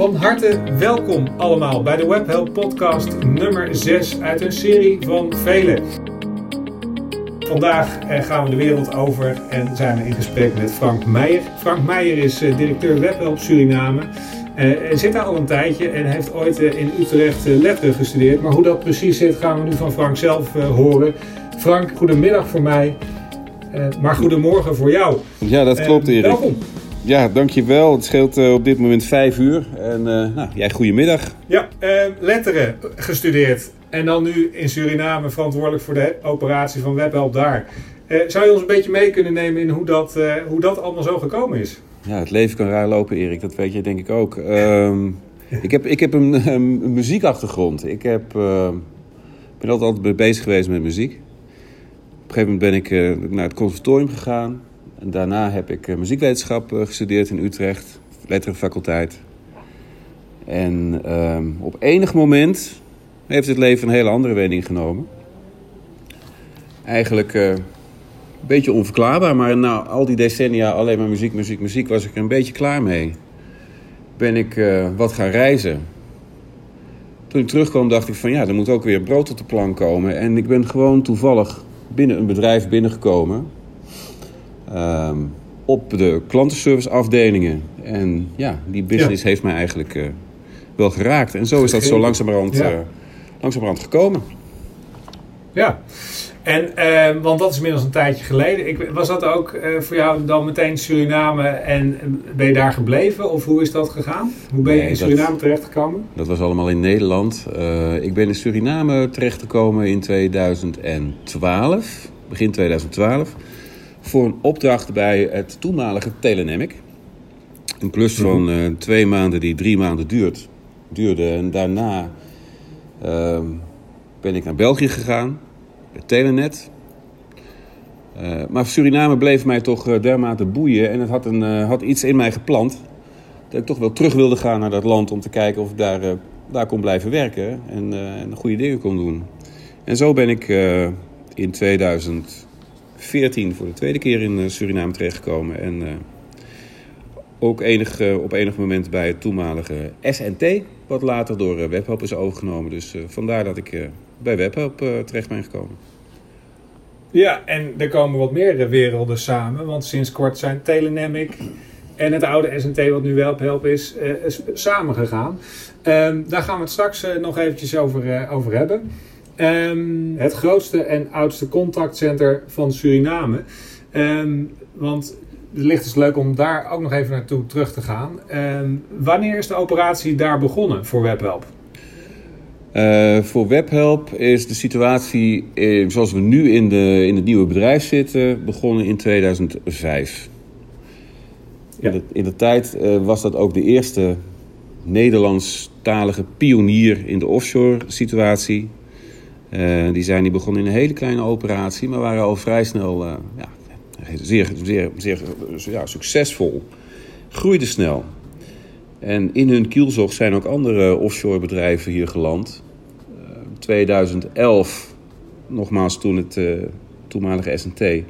Van harte welkom allemaal bij de Webhelp podcast nummer 6 uit een serie van vele. Vandaag eh, gaan we de wereld over en zijn we in gesprek met Frank Meijer. Frank Meijer is eh, directeur Webhelp Suriname. Uh, zit daar al een tijdje en heeft ooit in Utrecht letteren gestudeerd. Maar hoe dat precies zit gaan we nu van Frank zelf horen. Frank, goedemiddag voor mij. maar goedemorgen voor jou. Ja, dat klopt Erik. Welkom. Ja, dankjewel. Het scheelt uh, op dit moment vijf uur. En uh, nou, jij goedemiddag. Ja, uh, letteren gestudeerd. En dan nu in Suriname verantwoordelijk voor de operatie van Webhelp daar. zou je ons een beetje mee kunnen nemen in hoe dat, hoe dat allemaal zo gekomen is? Ja, het leven kan raar lopen, Erik. Dat weet je denk ik ook. Ehm, ik heb, ik heb een, een muziekachtergrond. Ik heb, ben altijd, altijd bezig geweest met muziek. Op een gegeven moment ben ik naar het conservatorium gegaan. En daarna heb ik eh, muziekwetenschap eh, gestudeerd in Utrecht, letterenfaculteit. En ehm, op enig moment heeft het leven een hele andere wending genomen. Eigenlijk uh, een beetje onverklaarbaar, maar na al die decennia alleen maar muziek, muziek, muziek was ik er een beetje klaar mee. Ben ik wat gaan reizen. Toen ik terugkwam dacht ik van ja, er moet ook weer brood op de plank komen. En ik ben gewoon toevallig binnen een bedrijf binnengekomen Ehm, op de klantenservice afdelingen. En ja, die business heeft mij eigenlijk uh, wel geraakt. En zo is dat zo langzamerhand, ja. uh, langzamerhand gekomen. Ja, en, uh, want dat is inmiddels een tijdje geleden. Ik, was dat ook uh, voor jou dan meteen Suriname en ben je daar gebleven? Of hoe is dat gegaan? Hoe ben je in Suriname terechtgekomen? Dat was allemaal in Nederland. Uh, ik ben in Suriname terechtgekomen in 2012, begin 2012 voor een opdracht bij het toenmalige Telenamic. Een klus van uh, twee maanden die drie maanden duurt, duurde. En daarna uh, ben ik naar België gegaan, bij Telenet. Uh, maar Suriname bleef mij toch uh, dermate boeien. En het had, een, had iets in mij geplant. Dat ik toch wel terug wilde gaan naar dat land om te kijken of ik daar, daar kon blijven werken. En, en goede dingen kon doen. En zo ben ik in 2000 14 voor de tweede keer in eh, Suriname terechtgekomen. En eh, ook enig, eh, op enig moment bij het toenmalige SNT, wat later door Webhelp is overgenomen. Dus vandaar dat ik bij Webhelp terecht ben gekomen. Ja, en er komen wat meer werelden samen. Want sinds kort zijn Telenamic en het oude SNT, wat nu Webhelp is, is samengegaan. Um, daar gaan we het straks nog eventjes over, over hebben. Um, het grootste en oudste contactcenter van Suriname. Um, want het ligt dus leuk om daar ook nog even naartoe terug te gaan. Um, wanneer is de operatie daar begonnen voor Webhelp? Uh, voor Webhelp is de situatie eh, zoals we nu in, de, in het nieuwe bedrijf zitten begonnen in 2005. Ja. In, de, in de tijd uh, was dat ook de eerste Nederlandstalige pionier in de offshore situatie. Uh, die zijn die begonnen in een hele kleine operatie, maar waren al vrij snel uh, ja, zeer, zeer, zeer ja, succesvol. Groeiden snel. En in hun kielzog zijn ook andere offshore bedrijven hier geland. Uh, eh, 2011, nogmaals toen het toenmalige SNT.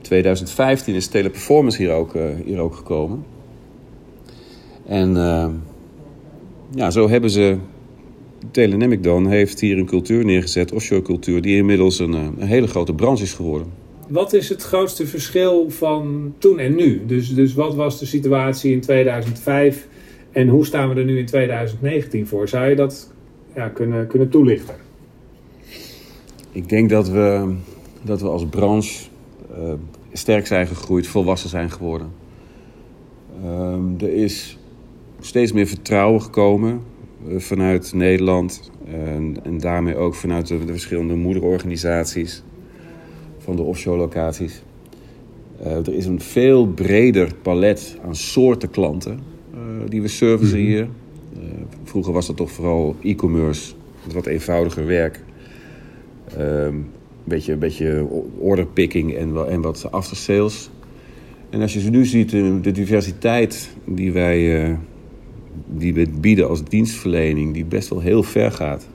2015 is Teleperformance hier ook, hier ook gekomen. En ja, zo hebben ze Telenamic dan heeft hier een cultuur neergezet, offshore cultuur, die inmiddels een, eh, een, hele grote branche is geworden. Wat is het grootste verschil van toen en nu? Dus, dus wat was de situatie in 2005 en hoe staan we er nu in 2019 voor? Zou je dat ja, kunnen, kunnen toelichten? Ik denk dat we, dat we als branche uh, sterk zijn gegroeid, volwassen zijn geworden. Uh, er is steeds meer vertrouwen gekomen eh, vanuit Nederland en, en daarmee ook vanuit de, verschillende moederorganisaties van de offshore locaties. Uh, er is een veel breder palet aan soorten klanten uh, die we servicen mhm. hier. Uh, vroeger was dat toch vooral e-commerce, wat eenvoudiger werk. Een beetje, een beetje orderpicking en, en wat after sales. En als je ze nu ziet, de diversiteit die wij die we bieden als dienstverlening, die best wel heel ver gaat.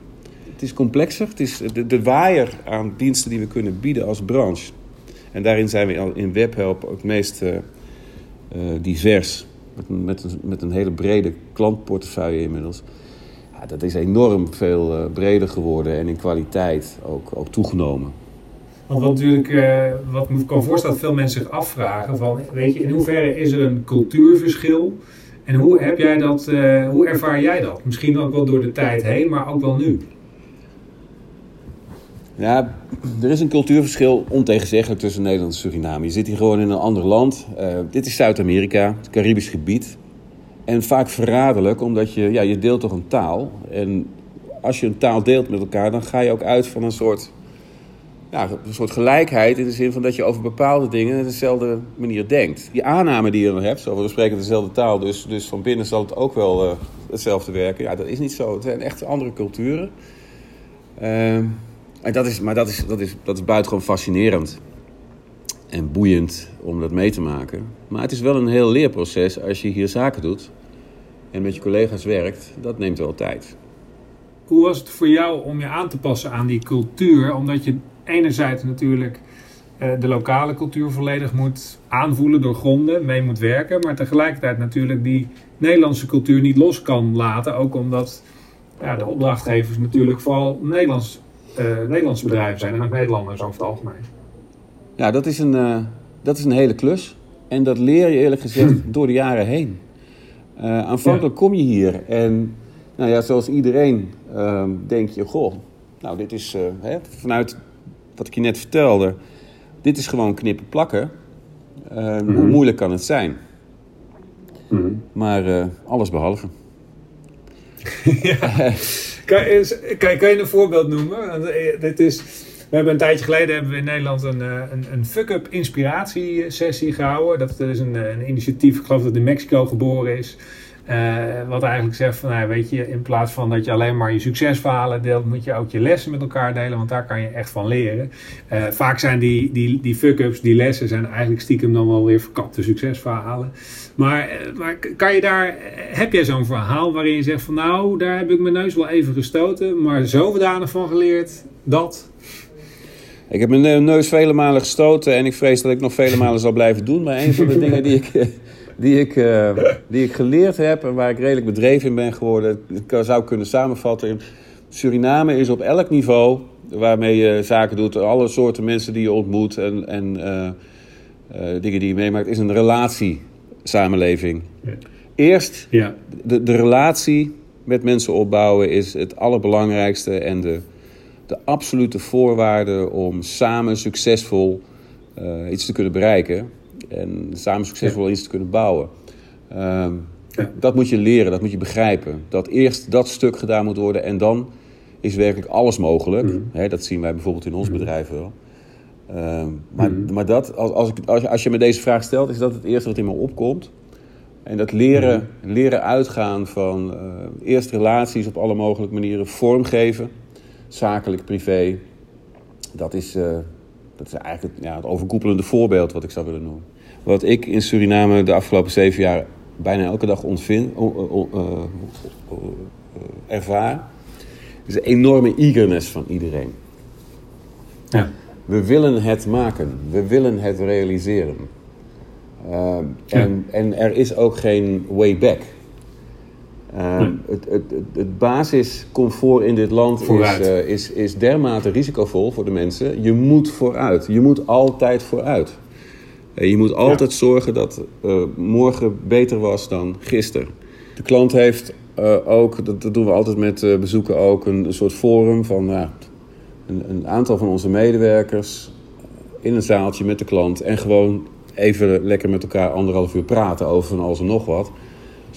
Het is complexer. Het is de, de waaier aan diensten die we kunnen bieden als branche. En daarin zijn we in Webhelp ook het meest uh, divers. met, met, een, met een hele brede klantportefeuille inmiddels. Ja, dat is enorm veel uh, breder geworden en in kwaliteit ook, ook toegenomen. Want wat natuurlijk, uh, wat ik kan voorstellen dat veel mensen zich afvragen van, weet je, in hoeverre is er een cultuurverschil? En hoe heb jij dat, uh, hoe ervaar jij dat? Misschien ook wel door de tijd heen, maar ook wel nu. Ja, er is een cultuurverschil ontegenzeggelijk tussen Nederland en Suriname. Je zit hier gewoon in een ander land. Uh, dit is Zuid-Amerika, het Caribisch gebied. En vaak verraderlijk, omdat je, ja, je deelt toch een taal. En als je een taal deelt met elkaar, dan ga je ook uit van een soort, ja, een soort gelijkheid. In de zin van dat je over bepaalde dingen dezelfde manier denkt. Die aanname die je dan hebt, zo we spreken dezelfde taal, dus, dus van binnen zal het ook wel uh, hetzelfde werken. Ja, dat is niet zo. Het zijn echt andere culturen. Uh, en dat is, maar dat is, dat, is, dat is buitengewoon fascinerend en boeiend om dat mee te maken. Maar het is wel een heel leerproces als je hier zaken doet en met je collega's werkt. Dat neemt wel tijd. Hoe was het voor jou om je aan te passen aan die cultuur? Omdat je enerzijds natuurlijk de lokale cultuur volledig moet aanvoelen, doorgronden, mee moet werken. Maar tegelijkertijd natuurlijk die Nederlandse cultuur niet los kan laten. Ook omdat ja, de opdrachtgevers natuurlijk vooral Nederlands uh, Nederlandse bedrijven zijn en ook Nederlanders over het algemeen. Ja, dat is een, uh, dat is een hele klus. En dat leer je eerlijk gezegd door de jaren heen. Aanvankelijk ja. kom je hier en nou ja, zoals iedereen ehm, denk je, goh, nou dit is hè, vanuit wat ik je net vertelde, dit is gewoon knippen plakken. Mm -hmm. Hoe moeilijk kan het zijn? Mm -hmm. Maar alles behalve. ja. Kan, kan, kan, je een voorbeeld noemen? Dit is, we hebben een tijdje geleden hebben we in Nederland een, een, een fuck-up inspiratiesessie gehouden. Dat is een, een initiatief, ik geloof dat in Mexico geboren is. Uh, wat eigenlijk zegt van, nou, weet je, in plaats van dat je alleen maar je succesverhalen deelt, moet je ook je lessen met elkaar delen, want daar kan je echt van leren. Uh, vaak zijn die, die, die fuck-ups, die lessen, zijn eigenlijk stiekem dan wel weer verkapte succesverhalen. Maar, maar kan je daar, heb jij zo'n verhaal waarin je zegt van, nou, daar heb ik mijn neus wel even gestoten, maar zodanig van geleerd dat. Ik heb mijn neus vele malen gestoten en ik vrees dat ik nog vele malen zal blijven doen. Maar een van de dingen die ik, die ik, uh, die ik geleerd heb en waar ik redelijk bedreven in ben geworden, ik zou kunnen samenvatten. Suriname is op elk niveau waarmee je zaken doet, alle soorten mensen die je ontmoet en, en uh, uh, dingen die je meemaakt, is een relatiesamenleving. Ja. Eerst ja. de, de relatie met mensen opbouwen is het allerbelangrijkste en de, de absolute voorwaarde om samen succesvol iets te kunnen bereiken en samen succesvol iets te kunnen bouwen. Um, ja. Dat moet je leren, dat moet je begrijpen. Dat eerst dat stuk gedaan moet worden en dan is werkelijk alles mogelijk. Mm. He, dat zien wij bijvoorbeeld in ons mm. bedrijf wel. Um, maar, mm. maar dat, als, als, ik, als, je, als je me deze vraag stelt, is dat het eerste wat in me opkomt. En dat leren, leren uitgaan van uh, eerst relaties op alle mogelijke manieren vormgeven, zakelijk, privé, dat is, uh, dat is eigenlijk ja, het overkoepelende voorbeeld wat ik zou willen noemen. Wat ik in Suriname de afgelopen zeven jaar bijna elke dag ontvind, uh, uh, ervaar, is een enorme eagerness van iedereen. Ja. We willen het maken, we willen het realiseren. Ja. en, en er is ook geen way back. Uh, nee. het, het, het, basiscomfort in dit land is, uh, is, is dermate risicovol voor de mensen. Je moet vooruit. Je moet altijd vooruit. Uh, je moet altijd ja. zorgen dat morgen beter was dan gisteren. De klant heeft ook, dat, dat, doen we altijd met bezoeken ook, een, een, soort forum van een, een, aantal van onze medewerkers in een zaaltje met de klant. En gewoon even lekker met elkaar anderhalf uur praten over van alles en nog wat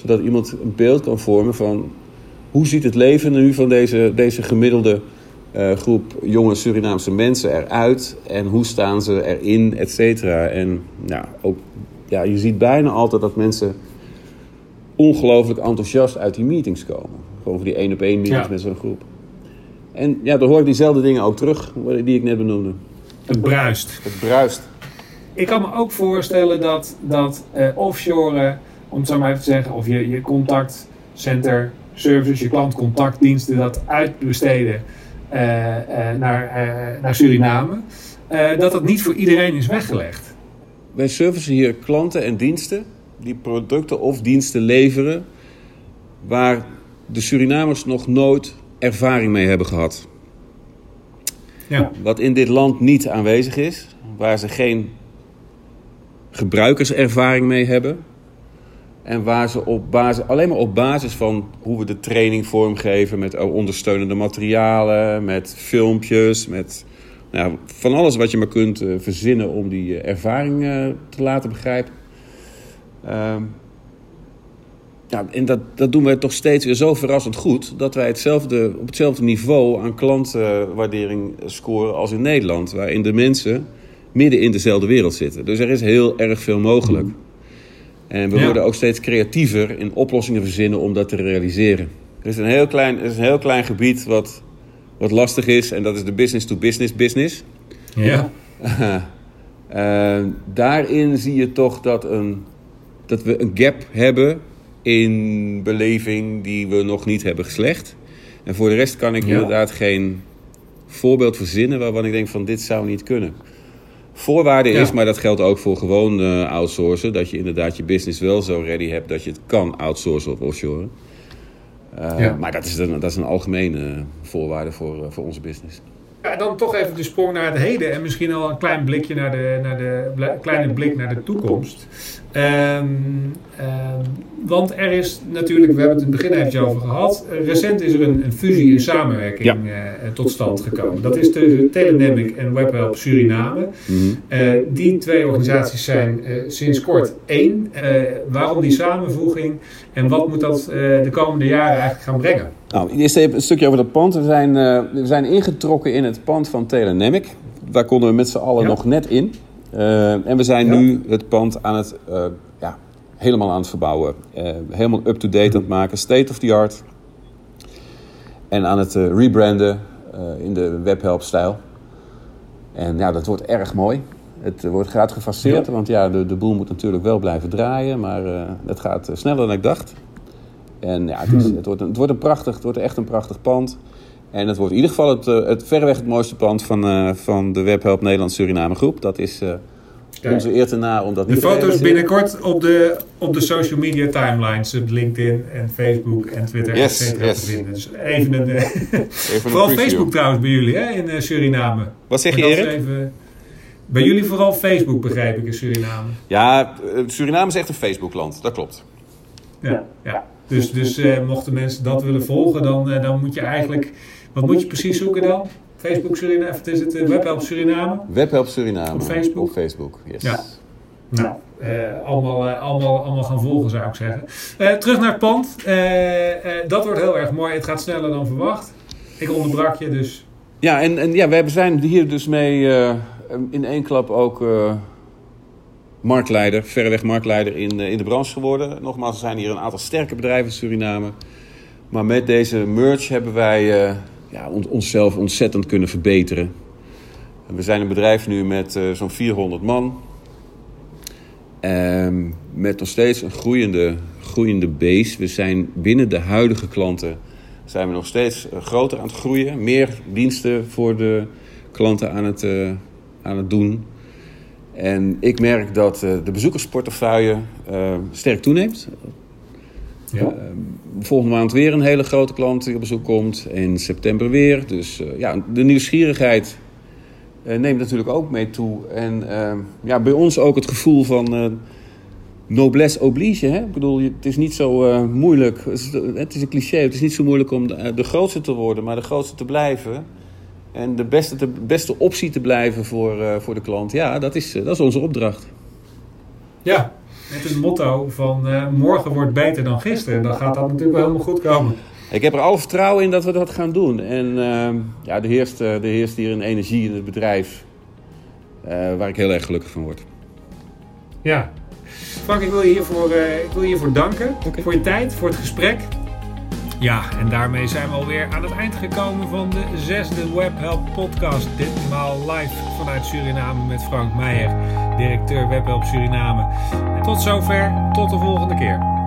zodat iemand een beeld kan vormen van hoe ziet het leven nu van deze, deze gemiddelde uh, groep jonge Surinaamse mensen eruit en hoe staan ze erin, et cetera. En nou, ook, ja, je ziet bijna altijd dat mensen ongelooflijk enthousiast uit die meetings komen. Gewoon voor die één op één meetings ja. met zo'n groep. En ja, dan hoor ik diezelfde dingen ook terug die ik net benoemde. Het bruist. Het bruist. Ik kan me ook voorstellen dat, dat uh, offshore om het zo maar even te zeggen, of je, je contactcenter services, je klantcontactdiensten, dat uitbesteden uh, uh, naar, uh, naar Suriname, dat dat niet voor iedereen is weggelegd. Wij servicen hier klanten en diensten die producten of diensten leveren waar de Surinamers nog nooit ervaring mee hebben gehad. Ja. Wat in dit land niet aanwezig is, waar ze geen gebruikerservaring mee hebben. En waar ze op basis, alleen maar op basis van hoe we de training vormgeven met ondersteunende materialen, met filmpjes, met nou, van alles wat je maar kunt uh, verzinnen om die uh, ervaring uh, te laten begrijpen. Ehm, ja, en dat, dat doen wij toch steeds weer zo verrassend goed dat wij hetzelfde, op hetzelfde niveau aan klantwaardering scoren als in Nederland, waarin de mensen midden in dezelfde wereld zitten. Dus er is heel erg veel mogelijk. En we worden ook steeds creatiever in oplossingen verzinnen om dat te realiseren. Er is een heel klein, er is een heel klein gebied wat, wat lastig is en dat is de business-to-business business. Ja. uh, daarin zie je toch dat, een, dat we een gap hebben in beleving die we nog niet hebben geslecht. En voor de rest kan ik inderdaad geen voorbeeld verzinnen waarvan ik denk van dit zou niet kunnen. Voorwaarde is, maar dat geldt ook voor gewoon uh, outsourcen, dat je inderdaad je business wel zo ready hebt dat je het kan outsourcen of offshoren. Uh, Maar dat is, een, dat is een algemene voorwaarde voor, uh, voor onze business. Ja, dan toch even de sprong naar het heden en misschien al een klein blikje naar de, naar de kleine blik naar de toekomst. Um, um, want er is natuurlijk, we hebben het in het begin eventjes over gehad. recent is er een, een fusie en samenwerking ja. uh, tot stand gekomen. Dat is tussen Telenamic en WebHelp Suriname. -hmm. uh, die twee organisaties zijn uh, sinds kort één. waarom die samenvoeging en wat moet dat de komende jaren eigenlijk gaan brengen? Nou, eerst even een stukje over dat pand. We zijn, we zijn ingetrokken in het pand van Telenamic. Daar konden we met z'n allen ja. nog net in. Uh, en we zijn ja. nu het pand aan het, uh, ja, helemaal aan het verbouwen. Helemaal up-to-date aan het maken, state of the art. En aan het rebranden in de webhelp-stijl. En ja, dat wordt erg mooi. Het wordt, gaat gefaseerd, ja. want ja, de, de boel moet natuurlijk wel blijven draaien. Maar het gaat sneller dan ik dacht. En ja, het, is, het, wordt een, het wordt een prachtig, het wordt echt een prachtig pand. En het wordt in ieder geval het, het verreweg het mooiste pand van, uh, van de Webhelp Nederland Suriname groep. Dat is uh, onze eer te na om dat De foto's binnenkort op de, op de social media timelines, op LinkedIn en Facebook en Twitter yes, cetera, yes. te vinden. Dus even een, even vooral een Facebook trouwens bij jullie hè, in Suriname. Wat zeg je Erik? Bij jullie vooral Facebook begrijp ik in Suriname. Ja, Suriname is echt een Facebookland, dat klopt. Ja, ja. Dus, dus uh, mochten mensen dat willen volgen, dan, uh, dan moet je eigenlijk wat moet je precies zoeken dan? Facebook Suriname, of is het uh, Webhelp Suriname? Webhelp Suriname. Op Facebook? Op Facebook, yes. Ja. Nou, allemaal, allemaal, allemaal gaan volgen zou ik zeggen. Terug naar het pand. dat wordt heel erg mooi. Het gaat sneller dan verwacht. Ik onderbrak je dus. Ja, en, en ja, we zijn hier dus mee in één klap ook marktleider, verreweg marktleider in, in de branche geworden. Nogmaals, er zijn hier een aantal sterke bedrijven in Suriname. Maar met deze merge hebben wij uh, ja, on onszelf ontzettend kunnen verbeteren. We zijn een bedrijf nu met uh, zo'n 400 man. Um, met nog steeds een groeiende, groeiende base. We zijn binnen de huidige klanten zijn we nog steeds groter aan het groeien. Meer diensten voor de klanten aan het, aan het doen. En ik merk dat de bezoekersportefeuille sterk toeneemt. Ja. Uh, volgende maand weer een hele grote klant die op bezoek komt. In september weer. Dus ja, de nieuwsgierigheid neemt natuurlijk ook mee toe. En ja, bij ons ook het gevoel van noblesse oblige. Hè? Ik bedoel, het is niet zo moeilijk. Het is een cliché. Het is niet zo moeilijk om de, de, grootste te worden, maar de grootste te blijven. En de beste, de beste optie te blijven voor, voor de klant. Ja, dat is, dat is onze opdracht. Ja, met het motto van uh, morgen wordt beter dan gisteren. Dan gaat dat natuurlijk wel helemaal goed komen. Ik heb er alle vertrouwen in dat we dat gaan doen. En uh, ja, er, heerst, er heerst hier een energie in het bedrijf waar ik heel erg gelukkig van word. Ja. Frank, ik wil je hiervoor, ik wil je hiervoor danken. Okay. Voor je tijd, voor het gesprek. Ja, en daarmee zijn we alweer aan het eind gekomen van de zesde Webhelp podcast. Ditmaal live vanuit Suriname met Frank Meijer, directeur Webhelp Suriname. En tot zover, tot de volgende keer.